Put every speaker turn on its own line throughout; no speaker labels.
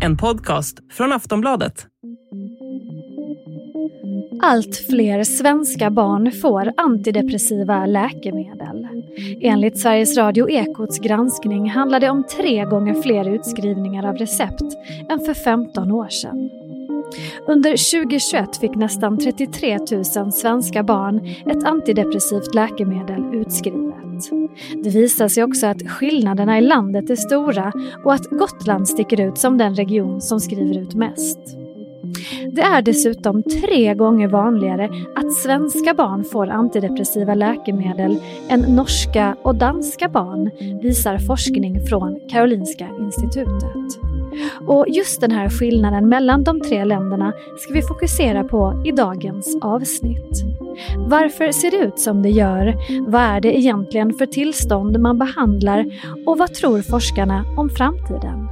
En podcast från Aftonbladet.
Allt fler svenska barn får antidepressiva läkemedel. Enligt Sveriges Radio Ekots granskning handlar det om tre gånger fler utskrivningar av recept än för 15 år sedan. Under 2021 fick nästan 33 000 svenska barn ett antidepressivt läkemedel utskrivet. Det visar sig också att skillnaderna i landet är stora och att Gotland sticker ut som den region som skriver ut mest. Det är dessutom tre gånger vanligare att svenska barn får antidepressiva läkemedel än norska och danska barn, visar forskning från Karolinska institutet. Och just den här skillnaden mellan de tre länderna ska vi fokusera på i dagens avsnitt. Varför ser det ut som det gör? Vad är det egentligen för tillstånd man behandlar? Och vad tror forskarna om framtiden?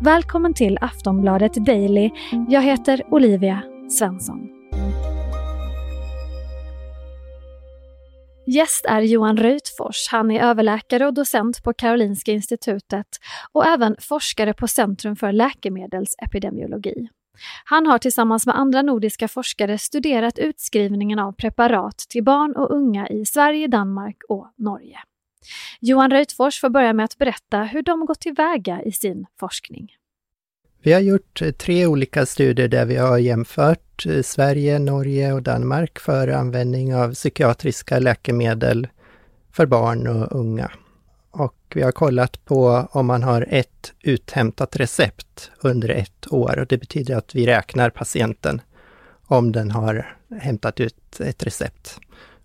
Välkommen till Aftonbladet Daily. Jag heter Olivia Svensson. Gäst är Johan Reutfors. Han är överläkare och docent på Karolinska institutet och även forskare på Centrum för läkemedelsepidemiologi. Han har tillsammans med andra nordiska forskare studerat utskrivningen av preparat till barn och unga i Sverige, Danmark och Norge. Johan Reutfors får börja med att berätta hur de gått tillväga i sin forskning.
Vi har gjort eh, tre olika studier där vi har jämfört eh, Sverige, Norge och Danmark för användning av psykiatriska läkemedel för barn och unga. Och vi har kollat på om man har ett uthämtat recept under ett år. Och det betyder att vi räknar patienten om den har hämtat ut ett recept,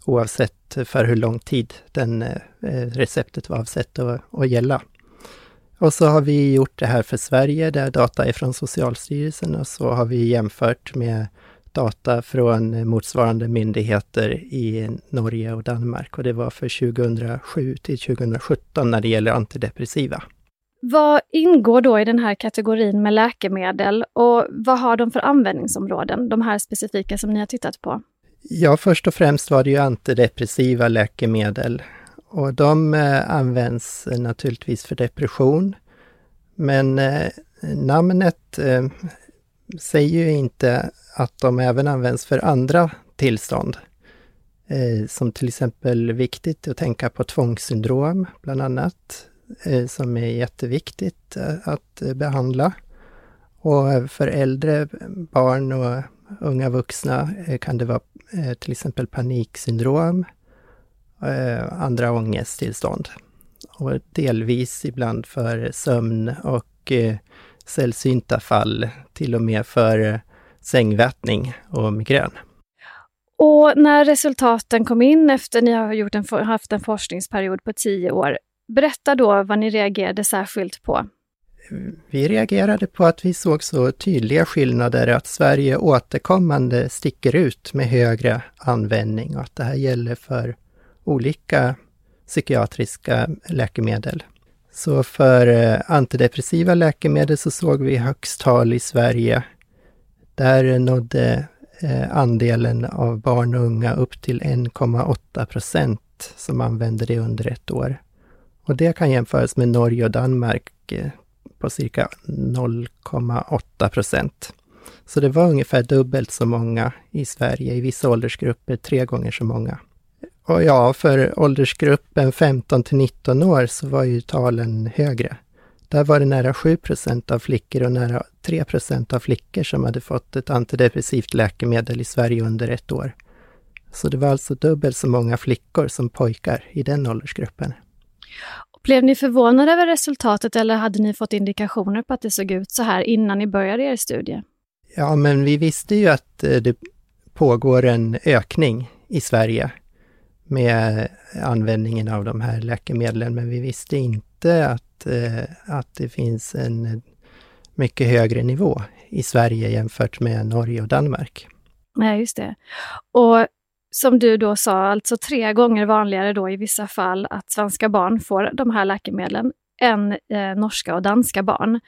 oavsett för hur lång tid den eh, receptet var avsett att, att gälla. Och så har vi gjort det här för Sverige, där data är från Socialstyrelsen och så har vi jämfört med data från motsvarande myndigheter i Norge och Danmark och det var för 2007 till 2017 när det gäller antidepressiva.
Vad ingår då i den här kategorin med läkemedel och vad har de för användningsområden, de här specifika som ni har tittat på?
Ja, först och främst var det ju antidepressiva läkemedel och de eh, används eh, naturligtvis för depression. Men eh, namnet säger ju inte att de även används för andra tillstånd. som till exempel viktigt att tänka på tvångssyndrom, bland annat, som är jätteviktigt att behandla. Och för äldre barn och unga vuxna kan det vara till exempel paniksyndrom, eh, andra ångesttillstånd. Och delvis ibland för sömn och eh, sällsynta fall till och med för sängvätning och migrän.
Och när resultaten kom in efter ni har gjort en, haft en forskningsperiod på tio år, berätta då vad ni reagerade särskilt på.
Vi reagerade på att vi såg så tydliga skillnader att Sverige återkommande sticker ut med högre användning och att det här gäller för olika psykiatriska läkemedel. Så för eh, antidepressiva läkemedel så såg vi högst tal i Sverige. Där nådde eh, andelen av barn och unga upp till 1,8 procent som använde det under ett år. Och det kan jämföras med Norge och Danmark eh, på cirka 0,8 procent. Så det var ungefär dubbelt så många i Sverige, i vissa åldersgrupper tre gånger så många. Och ja, för åldersgruppen 15 till 19 år så var ju talen högre. Där var det nära 7% av flickor och nära 3% av flickor som hade fått ett antidepressivt läkemedel i Sverige under ett år. Så det var alltså dubbelt så många flickor som pojkar i den åldersgruppen.
Blev ni förvånade över resultatet eller hade ni fått indikationer på att det såg ut så här innan ni började er studie?
Ja, men vi visste ju att eh, det pågår en ökning i Sverige med användningen av de här läkemedlen, men vi visste inte att, eh, att det finns en mycket högre nivå i Sverige jämfört med Norge och Danmark.
Nej, just det. Och som du då sa, alltså tre gånger vanligare då i vissa fall att svenska barn får de här läkemedlen än eh, norska och danska barn.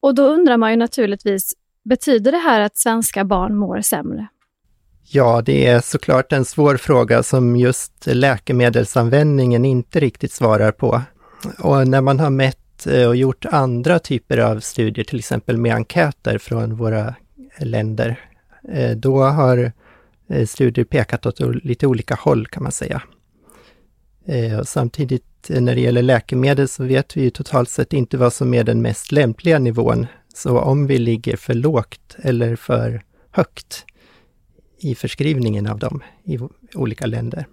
Och då undrar man ju naturligtvis, betyder det här att svenska barn mår sämre?
Ja, det är såklart en svår fråga som just läkemedelsanvändningen inte riktigt svarar på. Och när man har mätt eh, och gjort andra typer av studier, till exempel med enkäter från våra länder, eh, då har eh, studier pekat åt lite olika håll kan man säga. Och samtidigt när det gäller läkemedel så vet vi ju totalt sett inte vad som är den mest lämpliga nivån. Så om vi ligger för lågt eller för högt i förskrivningen av dem i olika länder.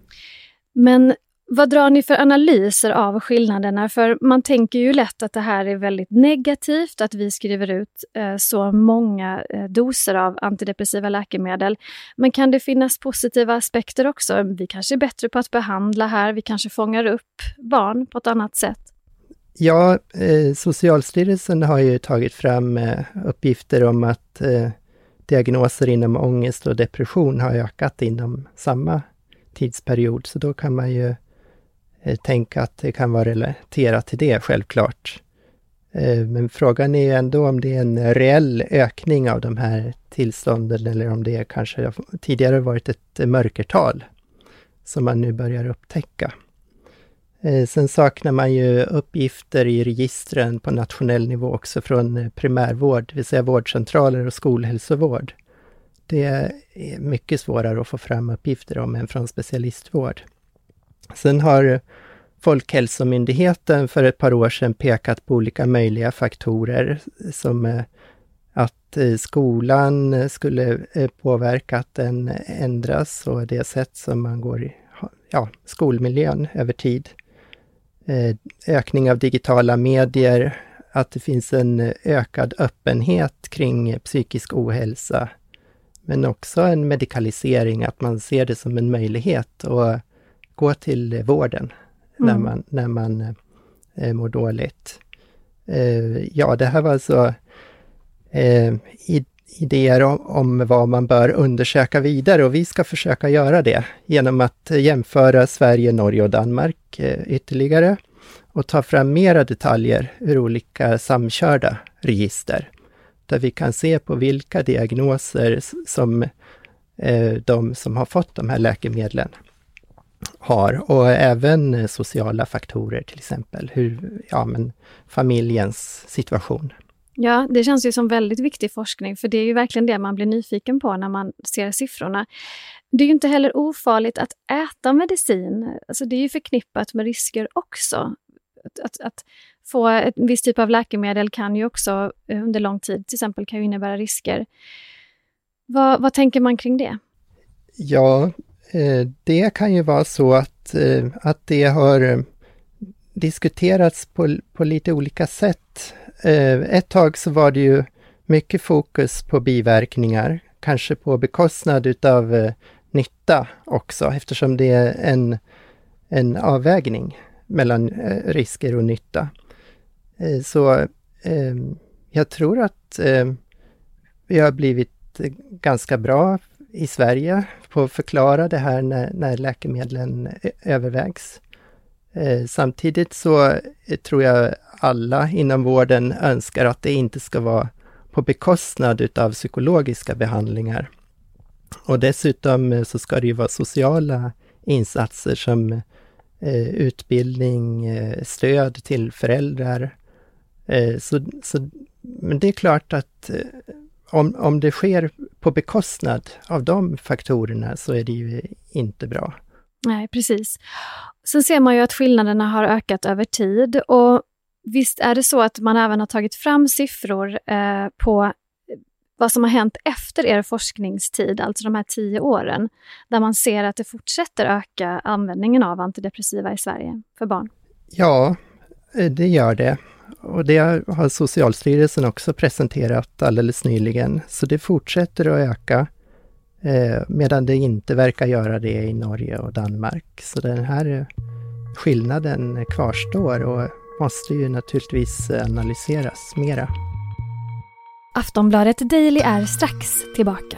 Men vad drar ni för analyser av skillnaderna? För man tänker ju lätt att det här är väldigt negativt, att vi skriver ut eh, så många eh, doser av antidepressiva läkemedel. Men kan det finnas positiva aspekter också? Vi kanske är bättre på att behandla här, vi kanske fångar upp barn på ett annat sätt.
Ja, eh, Socialstyrelsen har ju tagit fram uppgifter om att diagnoser inom ångest och depression har ökat inom samma tidsperiod, så då kan man ju eh, tänka att det kan vara relaterat till det, självklart. Eh, men frågan är ju ändå om det är en reell ökning av de här tillstånden eller om det kanske tidigare varit ett mörkertal som man nu börjar upptäcka. Eh, sen saknar man ju uppgifter i registren på nationell nivå också från eh, primärvård, det vill säga vårdcentraler och skolhälsovård. Det är mycket svårare att få fram uppgifter om än från specialistvård. Sen har Folkhälsomyndigheten för ett par år sedan pekat på olika möjliga faktorer som eh, att skolan skulle påverka att den ändras och det sätt som man går i ja, skolmiljön över tid. Ökning av digitala medier, att det finns en ökad öppenhet kring psykisk ohälsa men också en medikalisering, att man ser det som en möjlighet att gå till vården mm. när man, när man eh, mår dåligt. Eh, ja, det här var alltså eh, idéer om, om, vad man bör undersöka vidare och vi ska försöka göra det genom att jämföra Sverige, Norge och Danmark eh, ytterligare och ta fram mera detaljer ur olika samkörda register där vi kan se på vilka diagnoser som eh, de som har fått de här läkemedlen har och även sociala faktorer till exempel, hur, ja men familjens situation.
Ja, det känns ju som väldigt viktig forskning, för det är ju verkligen det man blir nyfiken på när man ser siffrorna. Det är ju inte heller ofarligt att äta medicin. Alltså det är ju förknippat med risker också. Att, att, att få en viss typ av läkemedel kan ju också eh, under lång tid till exempel kan ju innebära risker. Vad, vad tänker man kring det?
Ja, eh, det kan ju vara så att, eh, att det har diskuterats på, på lite olika sätt. Eh, ett tag så var det ju mycket fokus på biverkningar, kanske på bekostnad utav eh, nytta också, eftersom det är en, en avvägning mellan eh, risker och nytta. Så jag tror att vi har blivit ganska bra i Sverige på att förklara det här när, när läkemedlen övervägs. Eh, samtidigt så eh, tror jag alla inom vården önskar att det inte ska vara på bekostnad utav psykologiska behandlingar. Och dessutom eh, så ska det ju vara sociala insatser som eh, utbildning, stöd till föräldrar, Eh, så, så, men det är klart att om, om det sker på bekostnad av de faktorerna så är det ju inte bra.
Nej, precis. Sen ser man ju att skillnaderna har ökat över tid och visst är det så att man även har tagit fram siffror eh, på eh, vad som har hänt efter er forskningstid, alltså de här tio åren, där man ser att det fortsätter öka användningen av antidepressiva i Sverige för barn?
Ja, eh, det gör det. Och det har Socialstyrelsen också presenterat alldeles nyligen. Så det fortsätter att öka, Eh, medan det inte verkar göra det i Norge och Danmark. Så den här eh, skillnaden kvarstår och måste ju naturligtvis analyseras mera.
Aftonbladet Daily är strax tillbaka.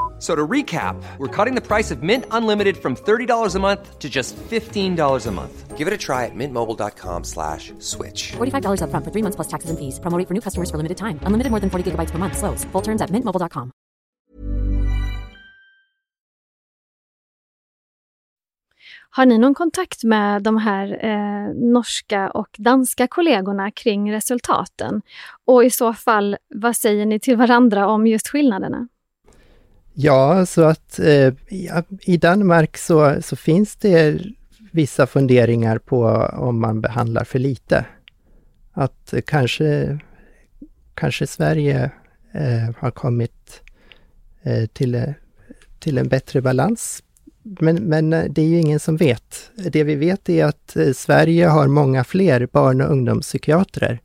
So to recap, we're cutting the price of Mint Unlimited from $30 a month to just $15 a month. Give it a try at mintmobile.com slash switch.
$45 upfront for three months plus taxes and fees. Promo for new customers for limited time. Unlimited more than 40 gigabytes per month. Slows. Full terms at mintmobile.com.
Har ni någon kontakt med de här eh, norska och danska kollegorna kring resultaten? Och i så fall, vad säger ni till varandra om just skillnaderna?
Ja, så att eh, ja, i Danmark så, så finns det vissa funderingar på om man behandlar för lite. Att eh, kanske, kanske Sverige eh, har kommit eh, till, till en bättre balans. Men, men eh, det är ju ingen som vet. Det vi vet är att eh, Sverige har många fler barn och ungdomspsykiatrer.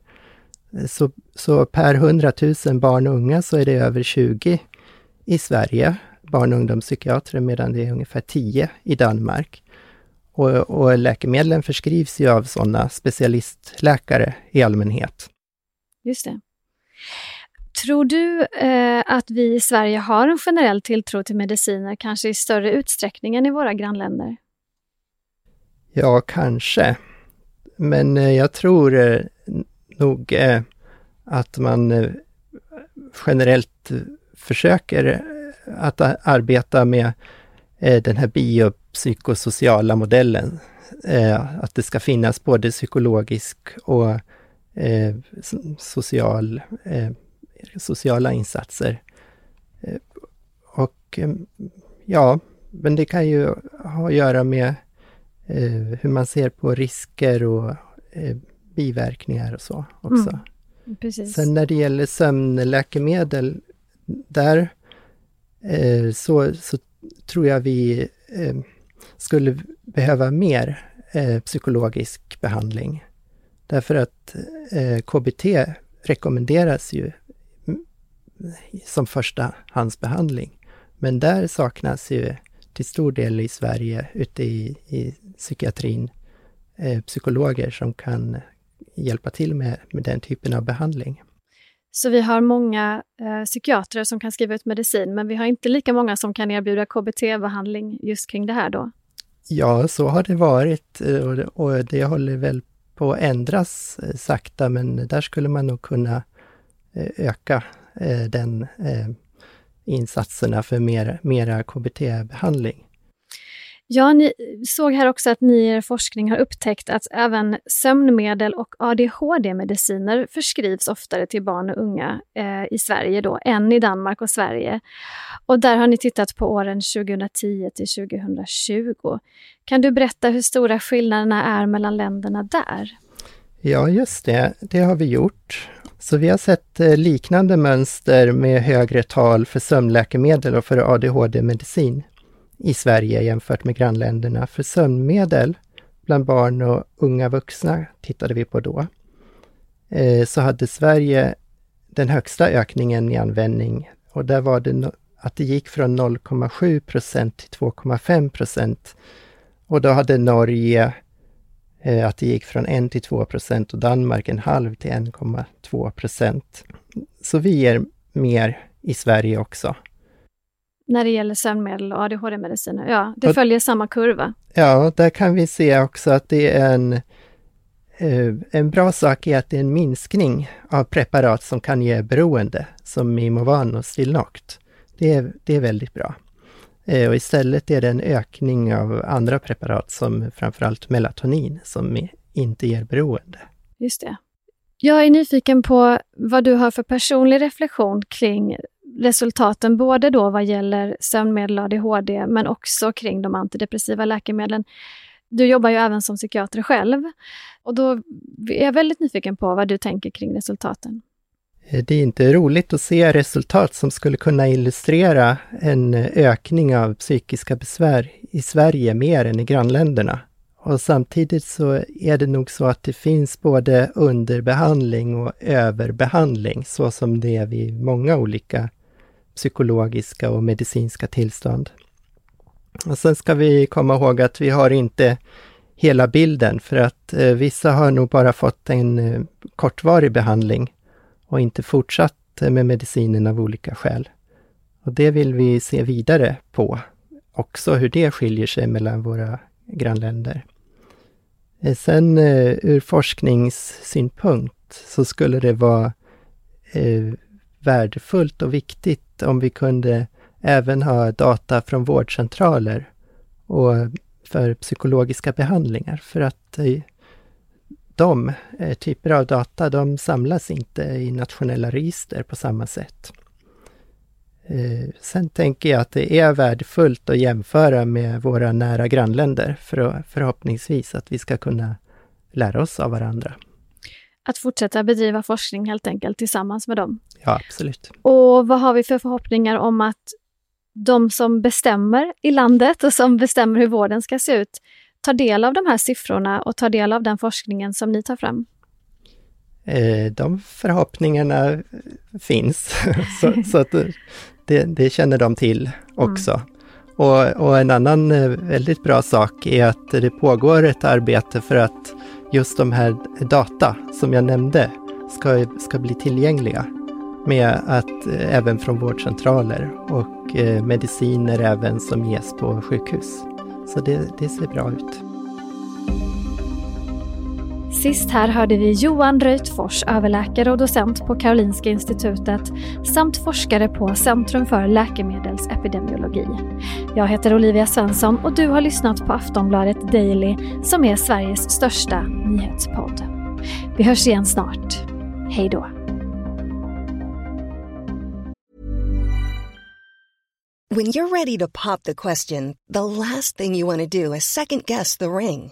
Eh, så, så per 100 000 barn och unga så är det över 20 i Sverige, barn och ungdomspsykiatrer, medan det är ungefär 10 i Danmark. Och, och läkemedlen förskrivs ju av sådana specialistläkare i allmänhet.
Just det. Tror du eh, att vi i Sverige har en generell tilltro till mediciner, kanske i större utsträckning än i våra grannländer?
Ja, kanske. Men eh, jag tror eh, nog eh, att man eh, generellt försöker att arbeta med eh, den här biopsykosociala modellen. Eh, att det ska finnas både psykologisk och eh, social, sociala insatser. Och ja, men det kan ju ha att göra med hur man ser på risker och biverkningar och så också. Mm, Sen när det gäller sömnläkemedel där eh, så, så tror jag vi eh, skulle behöva mer eh, psykologisk behandling. Därför att eh, KBT rekommenderas ju mm, som första handsbehandling. Men där saknas ju till stor del i Sverige, ute i, i psykiatrin, eh, psykologer som kan hjälpa till med, med den typen av behandling.
Så vi har många eh, psykiatrer som kan skriva ut medicin, men vi har inte lika många som kan erbjuda KBT-behandling just kring det här då?
Ja, så har det varit eh, och det, och det håller väl på att ändras eh, sakta, men där skulle man nog kunna eh, öka eh, den eh, insatserna för mer, mera KBT-behandling.
Ja, ni såg här också att ni i er forskning har upptäckt att även sömnmedel och ADHD-mediciner förskrivs oftare till barn och unga eh, i Sverige då, än i Danmark och Sverige. Och där har ni tittat på åren 2010 till 2020. Kan du berätta hur stora skillnaderna är mellan länderna där?
Ja, just det. Det har vi gjort. Så vi har sett eh, liknande mönster med högre tal för sömnläkemedel och för ADHD-medicin i Sverige jämfört med grannländerna. För sömnmedel bland barn och unga vuxna tittade vi på då. Eh, så hade Sverige den högsta ökningen i användning och där var det att det gick från 0,7 procent till 2,5 procent. Och då hade Norge eh, att det gick från 1 till 2 procent och Danmark en halv till 1,2 procent. Så vi ger mer i Sverige också
när det gäller sömnmedel och ADHD-mediciner. Ja, det och, följer samma kurva.
Ja, där kan vi se också att det är en, eh, en bra sak är att det är en minskning av preparat som kan ge beroende, som Imovan och Stilnoct. Det är, det är väldigt bra. Eh, och istället är det en ökning av andra preparat som framförallt melatonin, som inte ger beroende.
Just det. Jag är nyfiken på vad du har för personlig reflektion kring resultaten, både då vad gäller sömnmedel och ADHD, men också kring de antidepressiva läkemedlen. Du jobbar ju även som psykiater själv och då är jag väldigt nyfiken på vad du tänker kring resultaten.
Eh, det är inte roligt att se resultat som skulle kunna illustrera en eh, ökning av psykiska besvär i Sverige mer än i grannländerna. Och samtidigt så är det nog så att det finns både underbehandling och överbehandling, så som det är vid många olika psykologiska och medicinska tillstånd. Och sen ska vi komma ihåg att vi har inte hela bilden för att eh, vissa har nog bara fått en eh, kortvarig behandling och inte fortsatt eh, med medicinen av olika skäl. Och det vill vi se vidare på, också hur det skiljer sig mellan våra grannländer. Eh, sen eh, ur forskningssynpunkt så skulle det vara eh, värdefullt och viktigt om vi kunde även ha data från vårdcentraler och för psykologiska behandlingar för att eh, de eh, typer av data, de samlas inte i nationella register på samma sätt. Eh, sen tänker jag att det är värdefullt att jämföra med våra nära grannländer för att förhoppningsvis att vi ska kunna lära oss av varandra.
Att fortsätta bedriva forskning helt enkelt tillsammans med dem.
Ja, absolut.
Och vad har vi för förhoppningar om att de som bestämmer i landet och som bestämmer hur vården ska se ut tar del av de här siffrorna och tar del av den forskningen som ni tar fram?
Eh, de förhoppningarna finns, så, så, att det, det, känner de till också. Mm. Och, och, en annan eh, väldigt bra sak är att det pågår ett arbete för att just de här data som jag nämnde ska, ska bli tillgängliga med att eh, även från vårdcentraler och eh, mediciner även som ges på sjukhus. Så det, det ser bra ut.
Sist här hörde vi Johan Reutfors, överläkare och docent på Karolinska Institutet samt forskare på Centrum för läkemedelsepidemiologi. Jag heter Olivia Svensson och du har lyssnat på Aftonbladet Daily som är Sveriges största nyhetspodd. Vi hörs igen snart. Hej då!
When you're ready to pop the question, the last thing you want to do is second guess the ring.